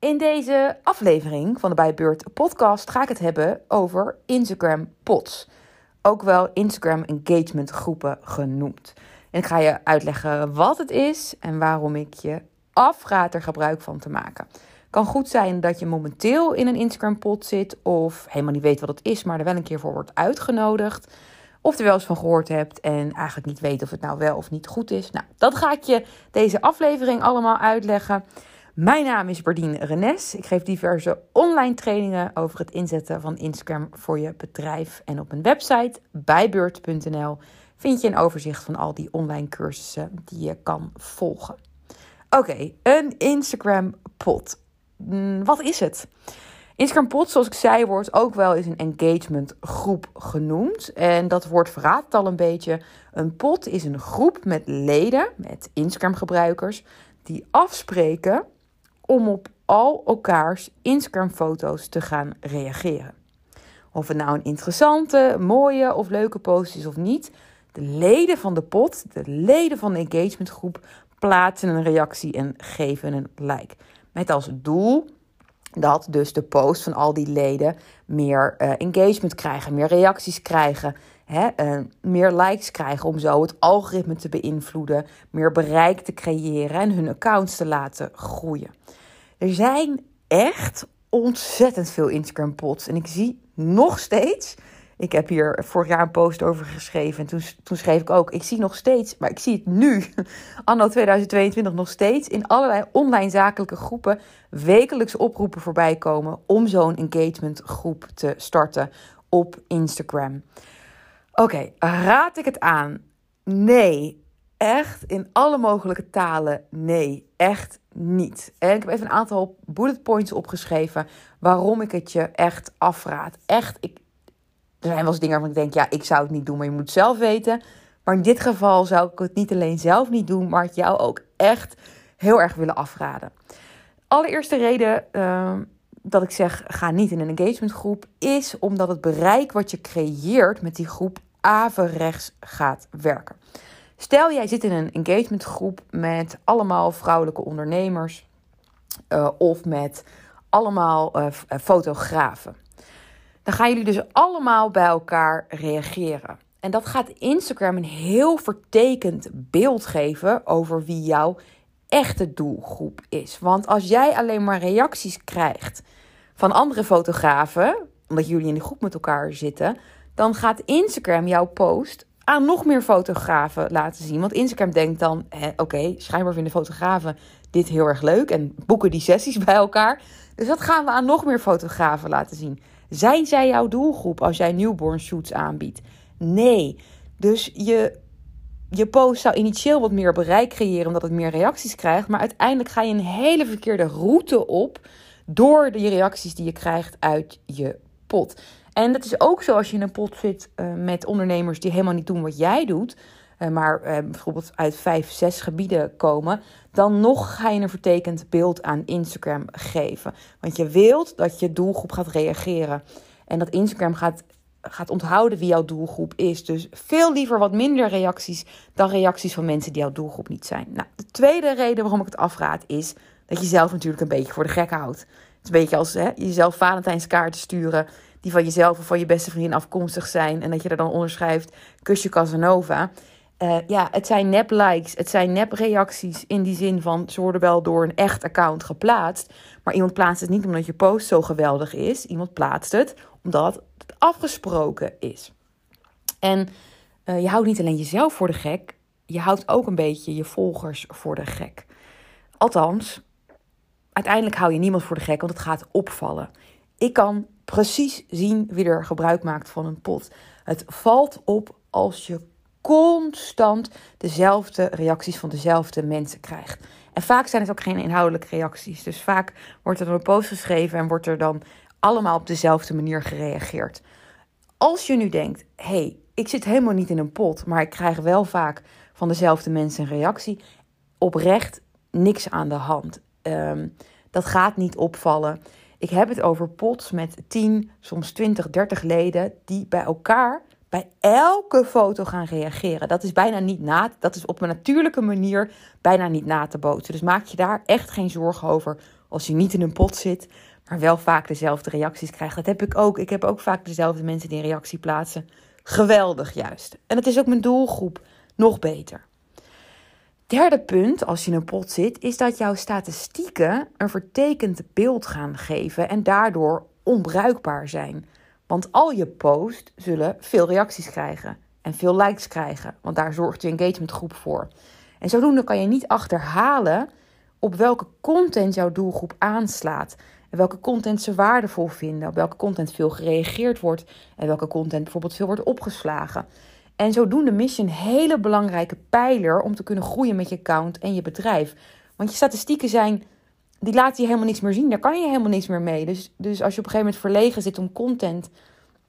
In deze aflevering van de Bijbeurt podcast ga ik het hebben over Instagram pots. Ook wel Instagram engagement groepen genoemd. En ik ga je uitleggen wat het is en waarom ik je afraad er gebruik van te maken. Kan goed zijn dat je momenteel in een Instagram pot zit of helemaal niet weet wat het is, maar er wel een keer voor wordt uitgenodigd. Of er wel eens van gehoord hebt en eigenlijk niet weet of het nou wel of niet goed is. Nou, dat ga ik je deze aflevering allemaal uitleggen. Mijn naam is Bardien Renes. Ik geef diverse online trainingen over het inzetten van Instagram voor je bedrijf. En op mijn website bijbeurt.nl vind je een overzicht van al die online cursussen die je kan volgen. Oké, een Instagram pot. Mm, wat is het? Instagram pot, zoals ik zei, wordt ook wel eens een engagement groep genoemd. En dat woord verraadt al een beetje. Een pot is een groep met leden, met Instagram gebruikers, die afspreken om op al elkaars Instagram foto's te gaan reageren. Of het nou een interessante, mooie of leuke post is of niet. De leden van de pot, de leden van de engagementgroep, plaatsen een reactie en geven een like. Met als doel dat dus de post van al die leden meer uh, engagement krijgen, meer reacties krijgen, hè, uh, meer likes krijgen om zo het algoritme te beïnvloeden, meer bereik te creëren en hun accounts te laten groeien. Er zijn echt ontzettend veel Instagram pots en ik zie nog steeds ik heb hier vorig jaar een post over geschreven. En toen, toen schreef ik ook: ik zie nog steeds, maar ik zie het nu, anno 2022, nog steeds in allerlei online zakelijke groepen wekelijks oproepen voorbij komen om zo'n engagement groep te starten op Instagram. Oké, raad ik het aan? Nee, echt in alle mogelijke talen nee, echt niet. En ik heb even een aantal bullet points opgeschreven waarom ik het je echt afraad. Echt, ik, er zijn wel eens dingen waarvan ik denk, ja, ik zou het niet doen, maar je moet zelf weten. Maar in dit geval zou ik het niet alleen zelf niet doen, maar het jou ook echt heel erg willen afraden. Allereerste reden uh, dat ik zeg, ga niet in een engagementgroep, is omdat het bereik wat je creëert met die groep averechts gaat werken. Stel, jij zit in een engagementgroep met allemaal vrouwelijke ondernemers uh, of met allemaal uh, fotografen dan gaan jullie dus allemaal bij elkaar reageren. En dat gaat Instagram een heel vertekend beeld geven over wie jouw echte doelgroep is. Want als jij alleen maar reacties krijgt van andere fotografen, omdat jullie in de groep met elkaar zitten, dan gaat Instagram jouw post aan nog meer fotografen laten zien. Want Instagram denkt dan: oké, schijnbaar vinden fotografen dit heel erg leuk en boeken die sessies bij elkaar. Dus dat gaan we aan nog meer fotografen laten zien. Zijn zij jouw doelgroep als jij newborn shoots aanbiedt? Nee. Dus je, je post zou initieel wat meer bereik creëren omdat het meer reacties krijgt. Maar uiteindelijk ga je een hele verkeerde route op door de reacties die je krijgt uit je pot. En dat is ook zo als je in een pot zit uh, met ondernemers die helemaal niet doen wat jij doet. Uh, maar uh, bijvoorbeeld uit vijf, zes gebieden komen, dan nog ga je een vertekend beeld aan Instagram geven. Want je wilt dat je doelgroep gaat reageren en dat Instagram gaat, gaat onthouden wie jouw doelgroep is. Dus veel liever wat minder reacties dan reacties van mensen die jouw doelgroep niet zijn. Nou, de tweede reden waarom ik het afraad is dat je zelf natuurlijk een beetje voor de gek houdt. Het is een beetje als hè, jezelf Valentijnskaarten sturen die van jezelf of van je beste vriendin afkomstig zijn. En dat je er dan onderschrijft, kusje Casanova. Uh, ja, het zijn nep likes, het zijn nep reacties in die zin van ze worden wel door een echt account geplaatst. Maar iemand plaatst het niet omdat je post zo geweldig is. Iemand plaatst het omdat het afgesproken is. En uh, je houdt niet alleen jezelf voor de gek, je houdt ook een beetje je volgers voor de gek. Althans, uiteindelijk hou je niemand voor de gek, want het gaat opvallen. Ik kan precies zien wie er gebruik maakt van een pot. Het valt op als je constant dezelfde reacties van dezelfde mensen krijgt. En vaak zijn het ook geen inhoudelijke reacties. Dus vaak wordt er een post geschreven en wordt er dan allemaal op dezelfde manier gereageerd. Als je nu denkt, hé, hey, ik zit helemaal niet in een pot, maar ik krijg wel vaak van dezelfde mensen een reactie, oprecht niks aan de hand. Um, dat gaat niet opvallen. Ik heb het over pots met 10, soms 20, 30 leden die bij elkaar bij elke foto gaan reageren. Dat is bijna niet na, dat is op een natuurlijke manier bijna niet na te bootsen. Dus maak je daar echt geen zorgen over als je niet in een pot zit, maar wel vaak dezelfde reacties krijgt. Dat heb ik ook. Ik heb ook vaak dezelfde mensen die reactie plaatsen. Geweldig juist. En het is ook mijn doelgroep nog beter. Derde punt, als je in een pot zit, is dat jouw statistieken een vertekend beeld gaan geven en daardoor onbruikbaar zijn. Want al je posts zullen veel reacties krijgen en veel likes krijgen, want daar zorgt je engagementgroep voor. En zodoende kan je niet achterhalen op welke content jouw doelgroep aanslaat. En welke content ze waardevol vinden. Op welke content veel gereageerd wordt. En welke content bijvoorbeeld veel wordt opgeslagen. En zodoende mis je een hele belangrijke pijler om te kunnen groeien met je account en je bedrijf. Want je statistieken zijn, die laten je helemaal niks meer zien. Daar kan je helemaal niks meer mee. Dus, dus als je op een gegeven moment verlegen zit om content,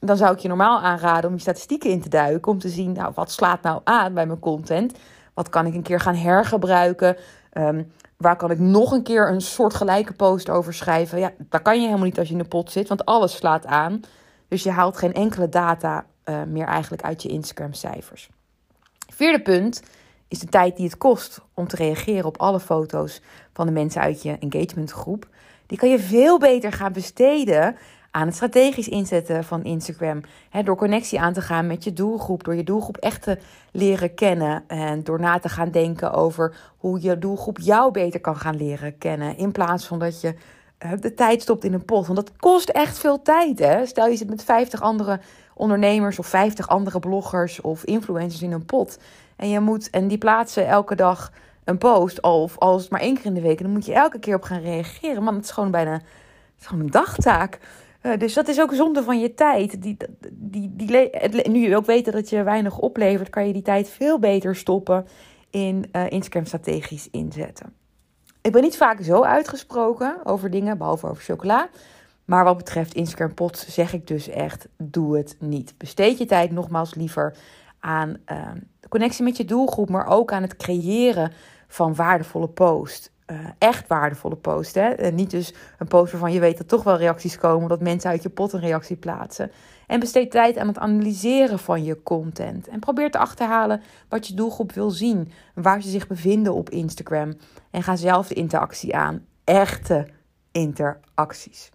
dan zou ik je normaal aanraden om je statistieken in te duiken. Om te zien, nou, wat slaat nou aan bij mijn content? Wat kan ik een keer gaan hergebruiken? Um, waar kan ik nog een keer een soort gelijke post over schrijven? Ja, dat kan je helemaal niet als je in de pot zit, want alles slaat aan. Dus je haalt geen enkele data uh, meer eigenlijk uit je Instagram-cijfers. Vierde punt is de tijd die het kost om te reageren op alle foto's van de mensen uit je engagementgroep. Die kan je veel beter gaan besteden aan het strategisch inzetten van Instagram. door connectie aan te gaan met je doelgroep. Door je doelgroep echt te leren kennen. En door na te gaan denken over hoe je doelgroep jou beter kan gaan leren kennen. In plaats van dat je uh, de tijd stopt in een pot. Want dat kost echt veel tijd. Hè? Stel je zit met 50 andere ondernemers of 50 andere bloggers of influencers in een pot. En, je moet, en die plaatsen elke dag een post. Of als het maar één keer in de week. En dan moet je elke keer op gaan reageren. Man, het is gewoon bijna is gewoon een dagtaak. Uh, dus dat is ook zonde van je tijd. Die, die, die, nu je ook weet dat je weinig oplevert, kan je die tijd veel beter stoppen in uh, Instagram strategisch inzetten. Ik ben niet vaak zo uitgesproken over dingen, behalve over chocola. Maar wat betreft Instagram pots zeg ik dus echt, doe het niet. Besteed je tijd nogmaals liever aan uh, de connectie met je doelgroep, maar ook aan het creëren van waardevolle posts. Uh, echt waardevolle post. Hè? Niet dus een post waarvan je weet dat toch wel reacties komen, dat mensen uit je pot een reactie plaatsen. En besteed tijd aan het analyseren van je content. En probeer te achterhalen wat je doelgroep wil zien, waar ze zich bevinden op Instagram. En ga zelf de interactie aan. Echte interacties.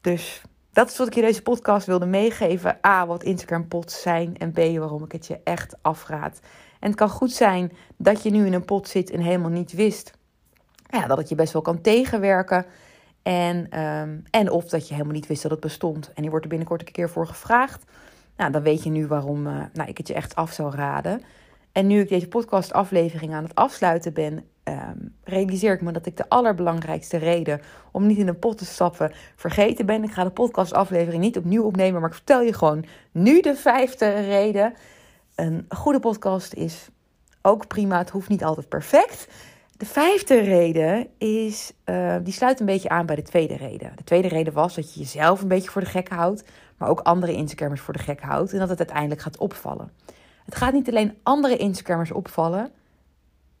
Dus dat is wat ik je deze podcast wilde meegeven. A, wat Instagram pots zijn. En B, waarom ik het je echt afraad. En het kan goed zijn dat je nu in een pot zit en helemaal niet wist ja, dat het je best wel kan tegenwerken. En, ehm, en of dat je helemaal niet wist dat het bestond. En je wordt er binnenkort een keer voor gevraagd. Nou, dan weet je nu waarom uh, nou, ik het je echt af zou raden. En nu ik deze podcastaflevering aan het afsluiten ben, ehm, realiseer ik me dat ik de allerbelangrijkste reden om niet in een pot te stappen vergeten ben. Ik ga de podcastaflevering niet opnieuw opnemen, maar ik vertel je gewoon nu de vijfde reden. Een goede podcast is ook prima. Het hoeft niet altijd perfect. De vijfde reden is, uh, die sluit een beetje aan bij de tweede reden. De tweede reden was dat je jezelf een beetje voor de gek houdt, maar ook andere Instagrammers voor de gek houdt en dat het uiteindelijk gaat opvallen. Het gaat niet alleen andere Instagrammers opvallen,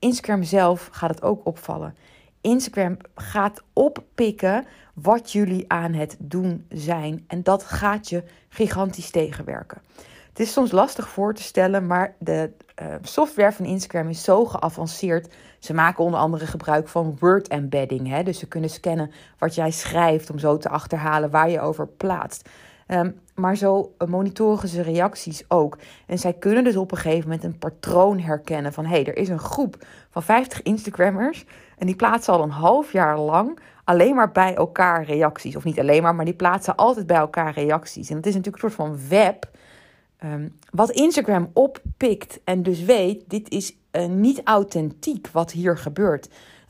Instagram zelf gaat het ook opvallen. Instagram gaat oppikken wat jullie aan het doen zijn en dat gaat je gigantisch tegenwerken. Het is soms lastig voor te stellen, maar de uh, software van Instagram is zo geavanceerd. Ze maken onder andere gebruik van word embedding. Hè? Dus ze kunnen scannen wat jij schrijft om zo te achterhalen waar je over plaatst. Um, maar zo monitoren ze reacties ook. En zij kunnen dus op een gegeven moment een patroon herkennen van hé, hey, er is een groep van 50 Instagrammers en die plaatsen al een half jaar lang alleen maar bij elkaar reacties. Of niet alleen maar, maar die plaatsen altijd bij elkaar reacties. En dat is natuurlijk een soort van web Ehm, wat Instagram oppikt en dus weet, dit is uh, niet authentiek wat hier gebeurt.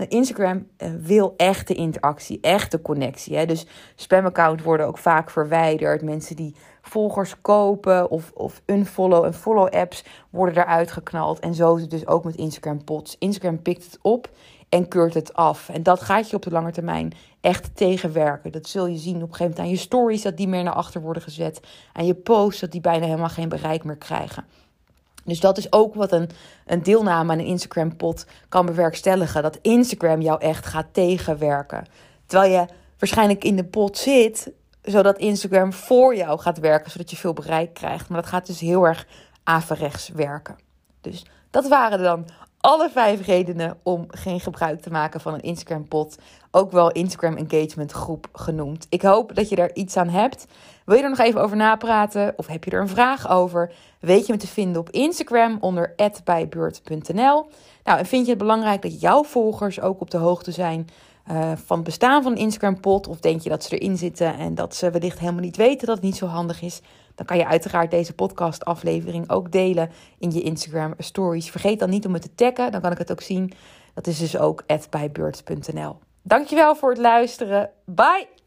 Instagram uh, wil echte interactie, echte connectie. Hè? Dus spamaccounts worden ook vaak verwijderd. Mensen die volgers kopen of, of unfollow en follow apps worden eruit geknald. En zo is het dus ook met Instagram pots. Instagram pikt het op en keurt het af. En dat gaat je op de lange termijn echt tegenwerken. Dat zul je zien op een gegeven moment aan je stories, dat die meer naar achter worden gezet. Aan je posts, dat die bijna helemaal geen bereik meer krijgen. Dus dat is ook wat een, een deelname aan een Instagram-pot kan bewerkstelligen. Dat Instagram jou echt gaat tegenwerken. Terwijl je waarschijnlijk in de pot zit, zodat Instagram voor jou gaat werken, zodat je veel bereik krijgt. Maar dat gaat dus heel erg averechts werken. Dus dat waren dan alle vijf redenen om geen gebruik te maken van een Instagram pot. Ook wel Instagram engagement groep genoemd. Ik hoop dat je daar iets aan hebt. Wil je er nog even over napraten of heb je er een vraag over? Weet je me te vinden op Instagram onder @bijbeurt.nl. Nou, en vind je het belangrijk dat jouw volgers ook op de hoogte zijn uh, van het bestaan van een Instagram pot? Of denk je dat ze erin zitten en dat ze wellicht helemaal niet weten dat het niet zo handig is? Dan kan je uiteraard deze podcast aflevering ook delen in je Instagram stories. Vergeet dan niet om het te taggen, dan kan ik het ook zien. Dat is dus ook bijbeurt.nl. Dankjewel voor het luisteren. Bye!